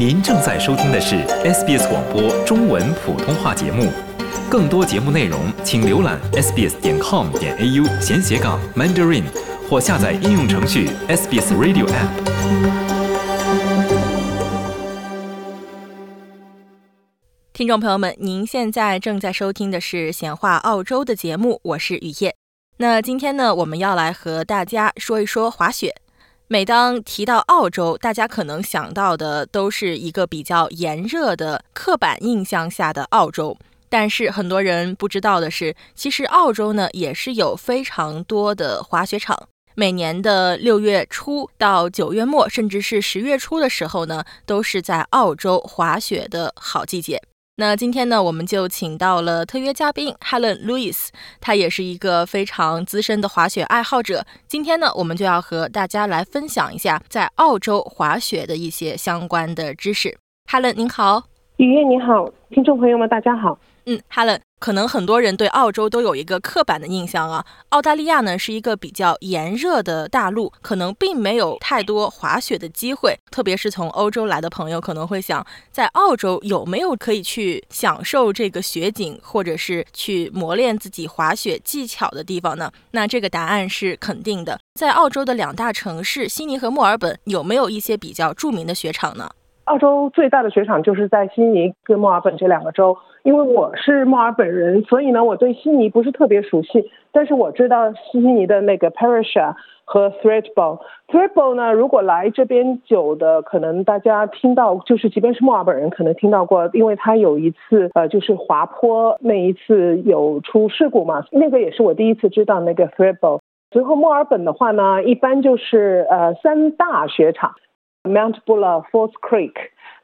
您正在收听的是 SBS 广播中文普通话节目，更多节目内容请浏览 sbs.com 点 au 闲斜杠 mandarin 或下载应用程序 SBS Radio App。听众朋友们，您现在正在收听的是闲话澳洲的节目，我是雨夜。那今天呢，我们要来和大家说一说滑雪。每当提到澳洲，大家可能想到的都是一个比较炎热的刻板印象下的澳洲。但是很多人不知道的是，其实澳洲呢也是有非常多的滑雪场。每年的六月初到九月末，甚至是十月初的时候呢，都是在澳洲滑雪的好季节。那今天呢，我们就请到了特约嘉宾 Helen Lewis，他也是一个非常资深的滑雪爱好者。今天呢，我们就要和大家来分享一下在澳洲滑雪的一些相关的知识。Helen，您好，雨夜你好，听众朋友们大家好。嗯，Helen。可能很多人对澳洲都有一个刻板的印象啊，澳大利亚呢是一个比较炎热的大陆，可能并没有太多滑雪的机会。特别是从欧洲来的朋友可能会想，在澳洲有没有可以去享受这个雪景，或者是去磨练自己滑雪技巧的地方呢？那这个答案是肯定的。在澳洲的两大城市悉尼和墨尔本，有没有一些比较著名的雪场呢？澳洲最大的雪场就是在悉尼跟墨尔本这两个州。因为我是墨尔本人，所以呢，我对悉尼不是特别熟悉。但是我知道悉尼的那个 Parisha 和 Thredbo。Thredbo 呢，如果来这边久的，可能大家听到，就是即便是墨尔本人，可能听到过，因为他有一次呃，就是滑坡那一次有出事故嘛。那个也是我第一次知道那个 Thredbo。随后墨尔本的话呢，一般就是呃三大雪场。Mount Buller、Falls Creek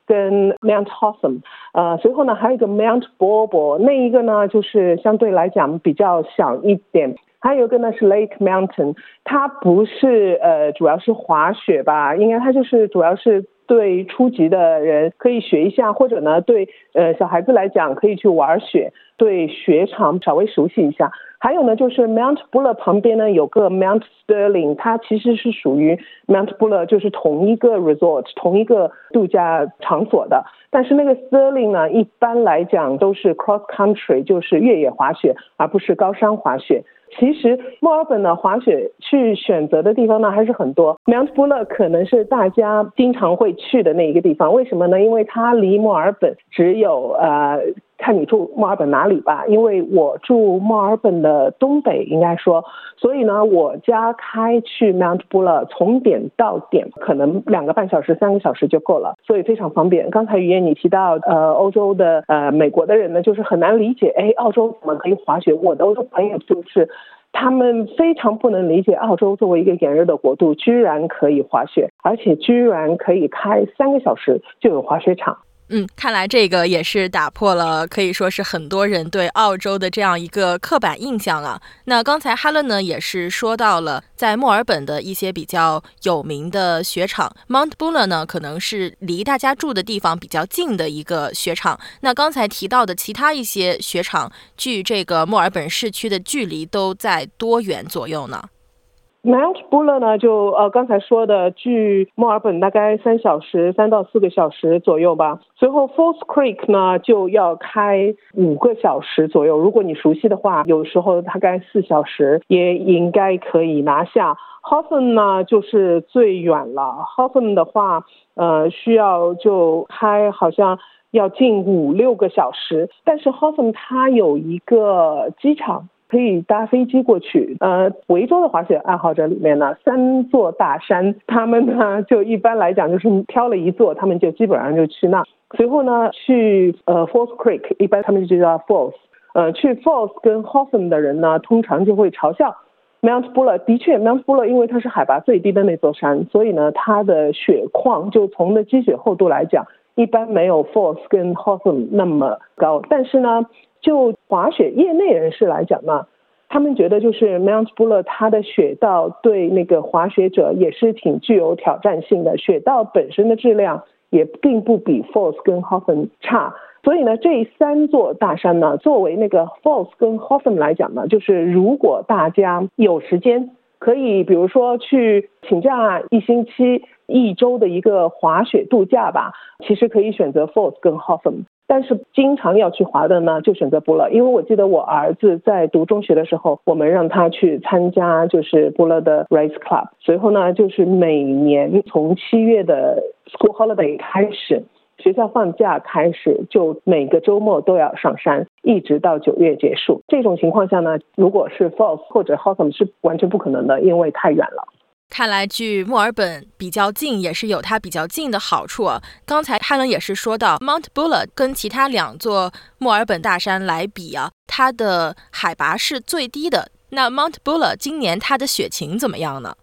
跟 Mount Hotham，呃，随后呢还有一个 Mount Bobo，那一个呢就是相对来讲比较小一点，还有一个呢是 Lake Mountain，它不是呃主要是滑雪吧，应该它就是主要是对初级的人可以学一下，或者呢对呃小孩子来讲可以去玩雪，对雪场稍微熟悉一下。还有呢，就是 Mount Buller 旁边呢有个 Mount Sterling，它其实是属于 Mount Buller，就是同一个 resort，同一个度假场所的。但是那个 Sterling 呢，一般来讲都是 cross country，就是越野滑雪，而不是高山滑雪。其实墨尔本的滑雪去选择的地方呢还是很多，Mount Buller 可能是大家经常会去的那一个地方。为什么呢？因为它离墨尔本只有呃。看你住墨尔本哪里吧，因为我住墨尔本的东北，应该说，所以呢，我家开去 Mount Buller 从点到点可能两个半小时、三个小时就够了，所以非常方便。刚才于燕你提到，呃，欧洲的呃美国的人呢，就是很难理解，哎，澳洲怎么可以滑雪？我的朋友就是，他们非常不能理解，澳洲作为一个炎热的国度，居然可以滑雪，而且居然可以开三个小时就有滑雪场。嗯，看来这个也是打破了可以说是很多人对澳洲的这样一个刻板印象了。那刚才哈伦呢也是说到了在墨尔本的一些比较有名的雪场，Mount Buller 呢可能是离大家住的地方比较近的一个雪场。那刚才提到的其他一些雪场，距这个墨尔本市区的距离都在多远左右呢？Mount Buller 呢，就呃刚才说的，距墨尔本大概三小时，三到四个小时左右吧。随后 Falls Creek 呢，就要开五个小时左右。如果你熟悉的话，有时候大概四小时也应该可以拿下。h o f f e n 呢，就是最远了。h o f f e n 的话，呃，需要就开好像要近五六个小时。但是 h o f f e n 它有一个机场。可以搭飞机过去。呃，维州的滑雪爱好者里面呢，三座大山，他们呢就一般来讲就是挑了一座，他们就基本上就去那。随后呢，去呃 Falls Creek，一般他们就叫 Falls。呃，去 Falls 跟 h o f f e n 的人呢，通常就会嘲笑 Mount Buller。的确，Mount Buller 因为它是海拔最低的那座山，所以呢，它的雪况就从的积雪厚度来讲，一般没有 Falls 跟 h o f f e n 那么高。但是呢，就滑雪业内人士来讲呢，他们觉得就是 Mount Buller 它的雪道对那个滑雪者也是挺具有挑战性的，雪道本身的质量也并不比 Falls 跟 h o f f e n 差，所以呢，这三座大山呢，作为那个 Falls 跟 h o f f e n 来讲呢，就是如果大家有时间可以比如说去请假一星期、一周的一个滑雪度假吧，其实可以选择 Falls 跟 Hotham。但是经常要去滑的呢，就选择布勒，因为我记得我儿子在读中学的时候，我们让他去参加就是布勒的 Race Club，随后呢，就是每年从七月的 School Holiday 开始，学校放假开始，就每个周末都要上山，一直到九月结束。这种情况下呢，如果是 Falls 或者 Hotham 是完全不可能的，因为太远了。看来距墨尔本比较近，也是有它比较近的好处。刚才汉伦也是说到，Mount Buller 跟其他两座墨尔本大山来比啊，它的海拔是最低的。那 Mount Buller 今年它的雪情怎么样呢？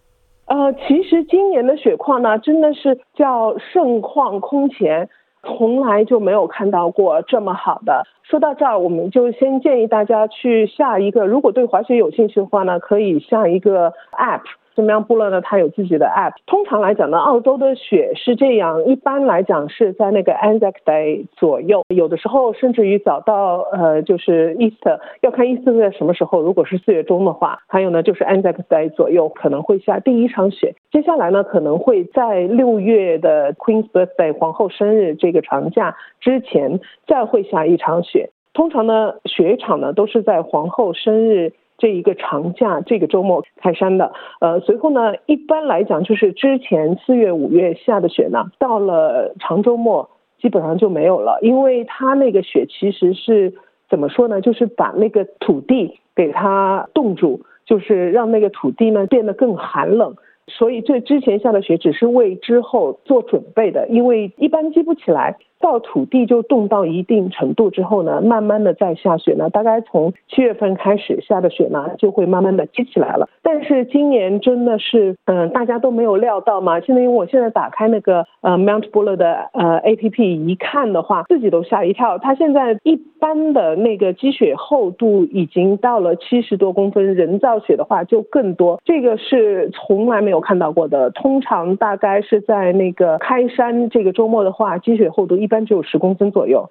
呃，其实今年的雪况呢，真的是叫盛况空前，从来就没有看到过这么好的。说到这儿，我们就先建议大家去下一个，如果对滑雪有兴趣的话呢，可以下一个 App。中央部落呢，它有自己的 app。通常来讲呢，澳洲的雪是这样，一般来讲是在那个 Anzac Day 左右，有的时候甚至于早到呃，就是 Easter，要看 Easter 在什么时候。如果是四月中的话，还有呢，就是 Anzac Day 左右可能会下第一场雪。接下来呢，可能会在六月的 Queen's Birthday 皇后生日这个长假之前再会下一场雪。通常呢，雪场呢都是在皇后生日。这一个长假，这个周末开山的，呃，随后呢，一般来讲就是之前四月、五月下的雪呢，到了长周末基本上就没有了，因为它那个雪其实是怎么说呢？就是把那个土地给它冻住，就是让那个土地呢变得更寒冷。所以这之前下的雪只是为之后做准备的，因为一般积不起来，到土地就冻到一定程度之后呢，慢慢的再下雪呢，大概从七月份开始下的雪呢，就会慢慢的积起来了。但是今年真的是，嗯，大家都没有料到嘛。现在因为我现在打开那个呃 Mount Buller 的呃 A P P 一看的话，自己都吓一跳。它现在一般的那个积雪厚度已经到了七十多公分，人造雪的话就更多。这个是从来没有看到过的。通常大概是在那个开山这个周末的话，积雪厚度一般只有十公分左右。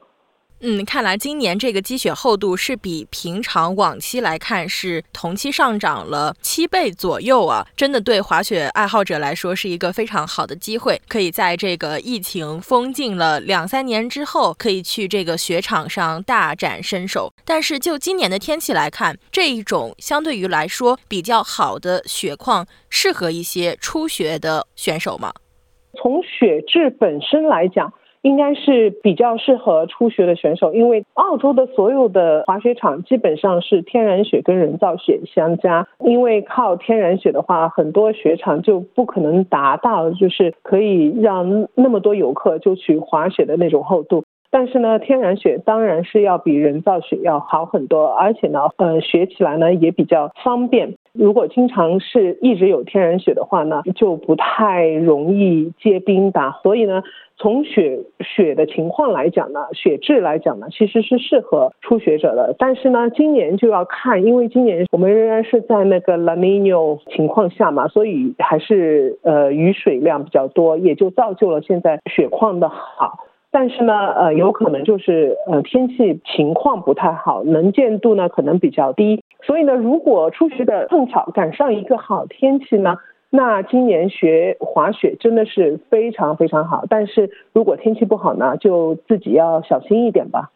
嗯，看来今年这个积雪厚度是比平常往期来看是同期上涨了七倍左右啊！真的对滑雪爱好者来说是一个非常好的机会，可以在这个疫情封禁了两三年之后，可以去这个雪场上大展身手。但是就今年的天气来看，这一种相对于来说比较好的雪况，适合一些初学的选手吗？从雪质本身来讲。应该是比较适合初学的选手，因为澳洲的所有的滑雪场基本上是天然雪跟人造雪相加。因为靠天然雪的话，很多雪场就不可能达到就是可以让那么多游客就去滑雪的那种厚度。但是呢，天然雪当然是要比人造雪要好很多，而且呢，呃，学起来呢也比较方便。如果经常是一直有天然雪的话呢，就不太容易结冰的。所以呢，从雪雪的情况来讲呢，雪质来讲呢，其实是适合初学者的。但是呢，今年就要看，因为今年我们仍然是在那个 La Nina 情况下嘛，所以还是呃雨水量比较多，也就造就了现在雪况的好。但是呢，呃，有可能就是呃天气情况不太好，能见度呢可能比较低，所以呢，如果初学的碰巧赶上一个好天气呢，那今年学滑雪真的是非常非常好。但是如果天气不好呢，就自己要小心一点吧。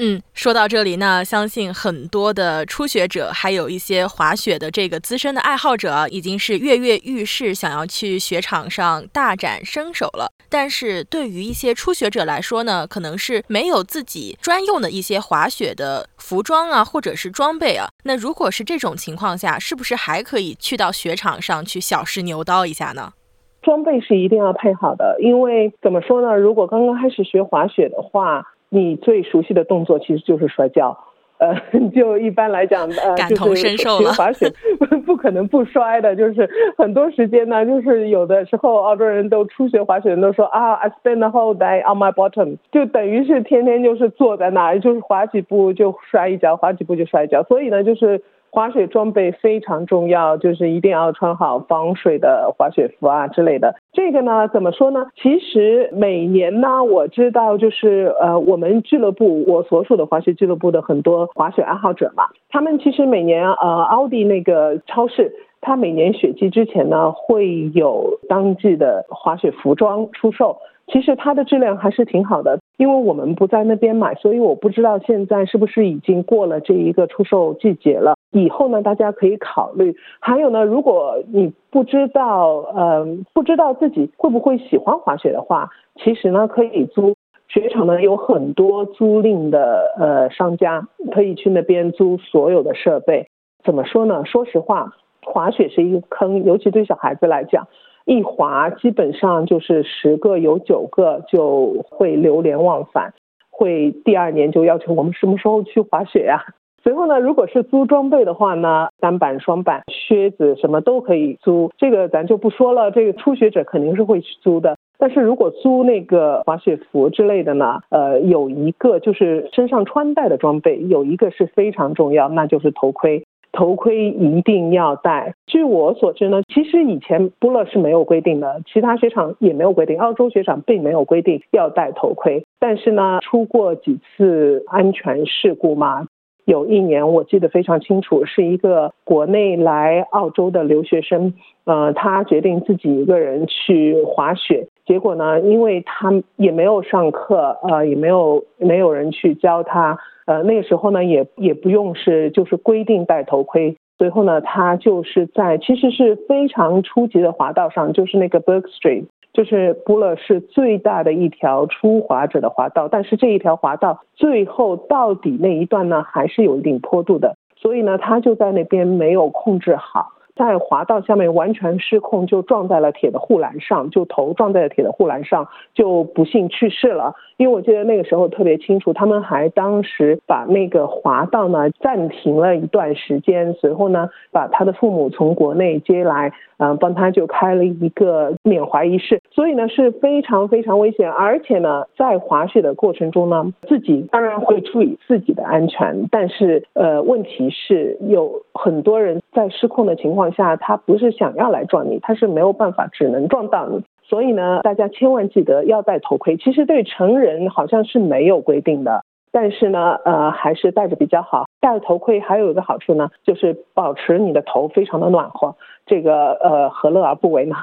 嗯，说到这里呢，相信很多的初学者，还有一些滑雪的这个资深的爱好者，已经是跃跃欲试，想要去雪场上大展身手了。但是对于一些初学者来说呢，可能是没有自己专用的一些滑雪的服装啊，或者是装备啊。那如果是这种情况下，是不是还可以去到雪场上去小试牛刀一下呢？装备是一定要配好的，因为怎么说呢？如果刚刚开始学滑雪的话，你最熟悉的动作其实就是摔跤，呃，就一般来讲，呃，感同身受了。滑雪 不可能不摔的，就是很多时间呢，就是有的时候澳洲人都初学滑雪人都说啊，I spend the whole day on my bottom，就等于是天天就是坐在那儿，就是滑几步就摔一跤，滑几步就摔一跤，所以呢，就是。滑雪装备非常重要，就是一定要穿好防水的滑雪服啊之类的。这个呢，怎么说呢？其实每年呢，我知道就是呃，我们俱乐部我所属的滑雪俱乐部的很多滑雪爱好者嘛，他们其实每年呃，奥迪那个超市。它每年雪季之前呢，会有当季的滑雪服装出售。其实它的质量还是挺好的，因为我们不在那边买，所以我不知道现在是不是已经过了这一个出售季节了。以后呢，大家可以考虑。还有呢，如果你不知道，呃，不知道自己会不会喜欢滑雪的话，其实呢，可以租雪场呢有很多租赁的呃商家，可以去那边租所有的设备。怎么说呢？说实话，滑雪是一个坑，尤其对小孩子来讲。一滑，基本上就是十个有九个就会流连忘返，会第二年就要求我们什么时候去滑雪呀？随后呢，如果是租装备的话呢，单板、双板、靴子什么都可以租，这个咱就不说了。这个初学者肯定是会去租的，但是如果租那个滑雪服之类的呢，呃，有一个就是身上穿戴的装备，有一个是非常重要，那就是头盔。头盔一定要戴。据我所知呢，其实以前布勒是没有规定的，其他雪场也没有规定，澳洲雪场并没有规定要戴头盔。但是呢，出过几次安全事故嘛。有一年我记得非常清楚，是一个国内来澳洲的留学生，呃，他决定自己一个人去滑雪，结果呢，因为他也没有上课，呃，也没有没有人去教他。呃，那个时候呢，也也不用是就是规定戴头盔。随后呢，他就是在其实是非常初级的滑道上，就是那个 Berg Street，就是 Buller 是最大的一条初滑者的滑道。但是这一条滑道最后到底那一段呢，还是有一定坡度的，所以呢，他就在那边没有控制好。在滑道下面完全失控，就撞在了铁的护栏上，就头撞在了铁的护栏上，就不幸去世了。因为我记得那个时候特别清楚，他们还当时把那个滑道呢暂停了一段时间，随后呢把他的父母从国内接来，嗯，帮他就开了一个缅怀仪式。所以呢是非常非常危险，而且呢在滑雪的过程中呢，自己当然会注意自己的安全，但是呃问题是有很多人在失控的情况。下他不是想要来撞你，他是没有办法，只能撞到你。所以呢，大家千万记得要戴头盔。其实对成人好像是没有规定的，但是呢，呃，还是戴着比较好。戴头盔还有一个好处呢，就是保持你的头非常的暖和。这个呃，何乐而不为呢？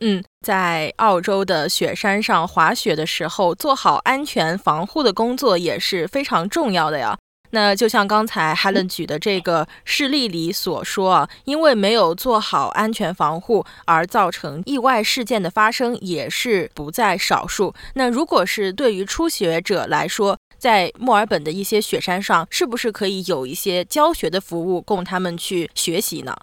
嗯，在澳洲的雪山上滑雪的时候，做好安全防护的工作也是非常重要的呀。那就像刚才 Helen 举的这个事例里所说啊，因为没有做好安全防护而造成意外事件的发生也是不在少数。那如果是对于初学者来说，在墨尔本的一些雪山上，是不是可以有一些教学的服务供他们去学习呢？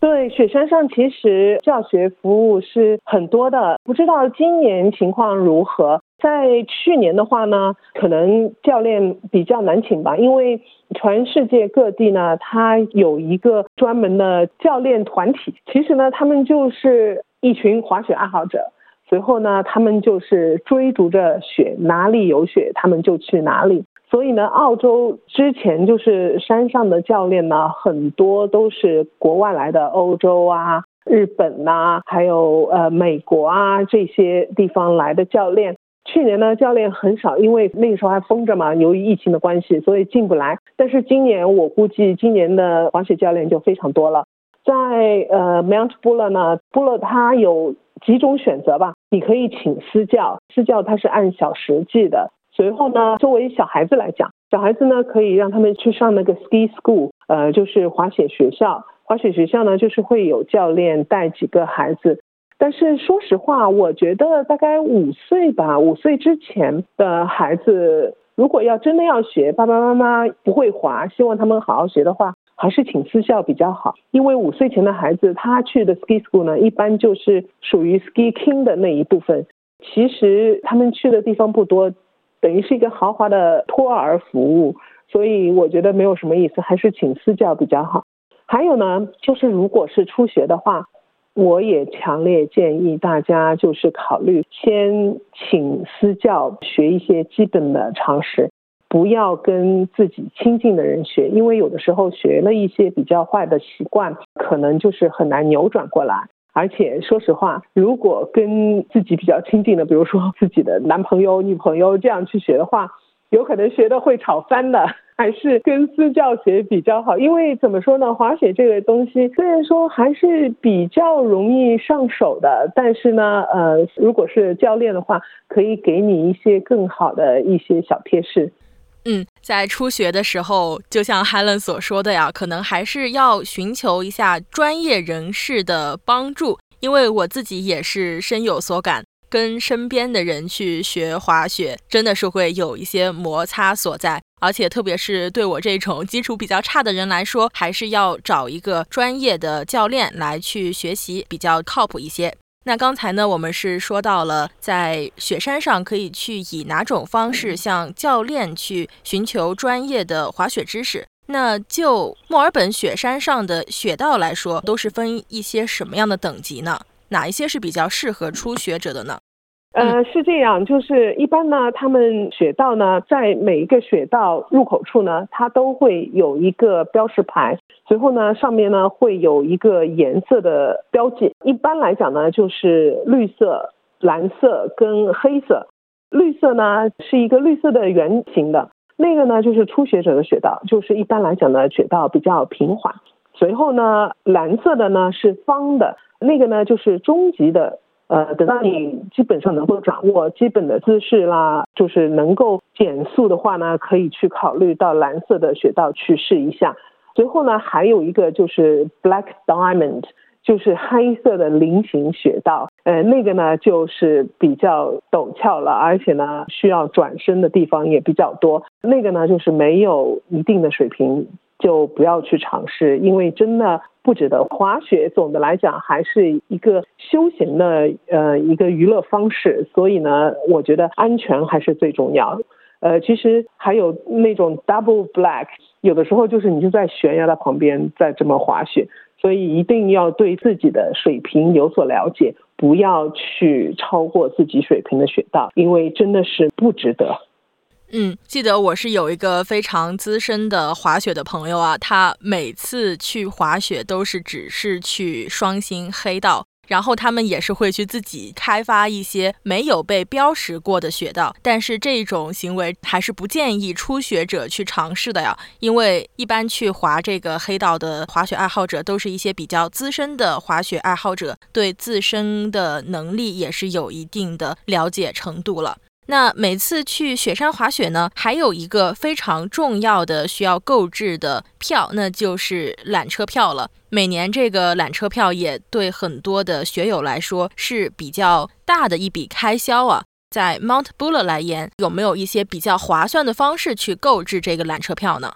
对，雪山上其实教学服务是很多的，不知道今年情况如何。在去年的话呢，可能教练比较难请吧，因为全世界各地呢，它有一个专门的教练团体。其实呢，他们就是一群滑雪爱好者，随后呢，他们就是追逐着雪，哪里有雪，他们就去哪里。所以呢，澳洲之前就是山上的教练呢，很多都是国外来的，欧洲啊、日本呐，还有呃美国啊这些地方来的教练。去年呢，教练很少，因为那个时候还封着嘛，由于疫情的关系，所以进不来。但是今年我估计，今年的滑雪教练就非常多了。在呃 Mount Buller 呢，Buller 它有几种选择吧，你可以请私教，私教它是按小时计的。随后呢，作为小孩子来讲，小孩子呢可以让他们去上那个 ski school，呃，就是滑雪学校。滑雪学校呢，就是会有教练带几个孩子。但是说实话，我觉得大概五岁吧，五岁之前的孩子，如果要真的要学，爸爸妈妈不会滑，希望他们好好学的话，还是请私校比较好。因为五岁前的孩子，他去的 ski school 呢，一般就是属于 ski king 的那一部分，其实他们去的地方不多，等于是一个豪华的托儿服务，所以我觉得没有什么意思，还是请私教比较好。还有呢，就是如果是初学的话。我也强烈建议大家，就是考虑先请私教学一些基本的常识，不要跟自己亲近的人学，因为有的时候学了一些比较坏的习惯，可能就是很难扭转过来。而且说实话，如果跟自己比较亲近的，比如说自己的男朋友、女朋友这样去学的话，有可能学的会吵翻的。还是跟私教学比较好，因为怎么说呢，滑雪这个东西虽然说还是比较容易上手的，但是呢，呃，如果是教练的话，可以给你一些更好的一些小贴士。嗯，在初学的时候，就像 Helen 所说的呀，可能还是要寻求一下专业人士的帮助，因为我自己也是深有所感。跟身边的人去学滑雪，真的是会有一些摩擦所在，而且特别是对我这种基础比较差的人来说，还是要找一个专业的教练来去学习，比较靠谱一些。那刚才呢，我们是说到了在雪山上可以去以哪种方式向教练去寻求专业的滑雪知识。那就墨尔本雪山上的雪道来说，都是分一些什么样的等级呢？哪一些是比较适合初学者的呢？呃，是这样，就是一般呢，他们雪道呢，在每一个雪道入口处呢，它都会有一个标识牌，随后呢，上面呢会有一个颜色的标记。一般来讲呢，就是绿色、蓝色跟黑色。绿色呢是一个绿色的圆形的，那个呢就是初学者的雪道，就是一般来讲呢，雪道比较平缓。随后呢，蓝色的呢是方的。那个呢，就是中级的，呃，等到你基本上能够掌握基本的姿势啦，就是能够减速的话呢，可以去考虑到蓝色的雪道去试一下。随后呢，还有一个就是 Black Diamond，就是黑色的菱形雪道，呃，那个呢就是比较陡峭了，而且呢需要转身的地方也比较多。那个呢就是没有一定的水平。就不要去尝试，因为真的不值得。滑雪总的来讲还是一个休闲的呃一个娱乐方式，所以呢，我觉得安全还是最重要。呃，其实还有那种 double black，有的时候就是你就在悬崖的旁边在这么滑雪，所以一定要对自己的水平有所了解，不要去超过自己水平的雪道，因为真的是不值得。嗯，记得我是有一个非常资深的滑雪的朋友啊，他每次去滑雪都是只是去双星黑道，然后他们也是会去自己开发一些没有被标识过的雪道，但是这种行为还是不建议初学者去尝试的呀，因为一般去滑这个黑道的滑雪爱好者都是一些比较资深的滑雪爱好者，对自身的能力也是有一定的了解程度了。那每次去雪山滑雪呢，还有一个非常重要的需要购置的票，那就是缆车票了。每年这个缆车票也对很多的雪友来说是比较大的一笔开销啊。在 Mount Buller 来言，有没有一些比较划算的方式去购置这个缆车票呢？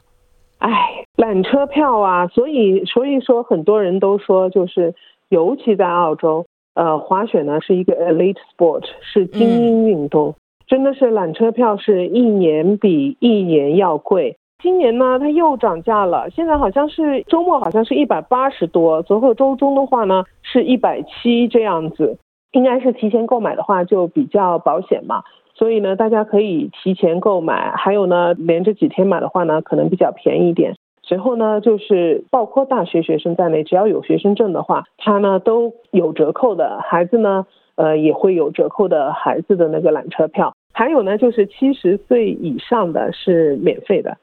哎，缆车票啊，所以所以说很多人都说，就是尤其在澳洲，呃，滑雪呢是一个 elite sport，是精英运动。真的是缆车票是一年比一年要贵，今年呢它又涨价了，现在好像是周末好像是一百八十多，最后周中的话呢是一百七这样子，应该是提前购买的话就比较保险嘛，所以呢大家可以提前购买，还有呢连着几天买的话呢可能比较便宜一点。随后呢就是包括大学学生在内，只要有学生证的话，它呢都有折扣的，孩子呢。呃，也会有折扣的孩子的那个缆车票，还有呢，就是七十岁以上的是免费的，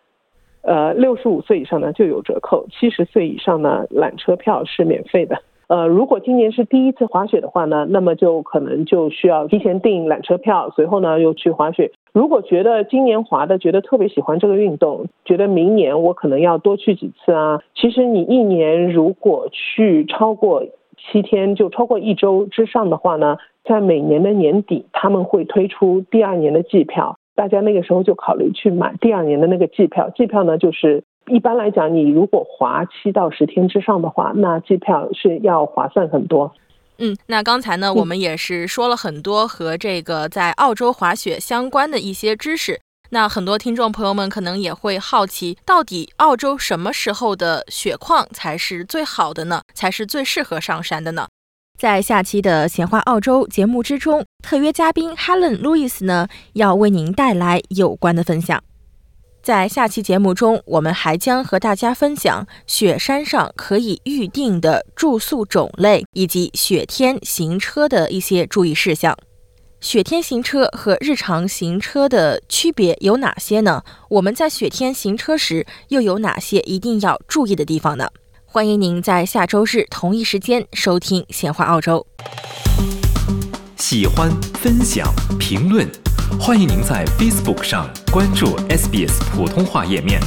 呃，六十五岁以上呢就有折扣，七十岁以上呢缆车票是免费的。呃，如果今年是第一次滑雪的话呢，那么就可能就需要提前订缆车票，随后呢又去滑雪。如果觉得今年滑的觉得特别喜欢这个运动，觉得明年我可能要多去几次啊，其实你一年如果去超过。七天就超过一周之上的话呢，在每年的年底他们会推出第二年的季票，大家那个时候就考虑去买第二年的那个季票。季票呢，就是一般来讲，你如果滑七到十天之上的话，那季票是要划算很多。嗯，那刚才呢，我们也是说了很多和这个在澳洲滑雪相关的一些知识。那很多听众朋友们可能也会好奇，到底澳洲什么时候的雪况才是最好的呢？才是最适合上山的呢？在下期的闲话澳洲节目之中，特约嘉宾 Helen Lewis 呢要为您带来有关的分享。在下期节目中，我们还将和大家分享雪山上可以预定的住宿种类以及雪天行车的一些注意事项。雪天行车和日常行车的区别有哪些呢？我们在雪天行车时又有哪些一定要注意的地方呢？欢迎您在下周日同一时间收听《闲话澳洲》。喜欢、分享、评论，欢迎您在 Facebook 上关注 SBS 普通话页面。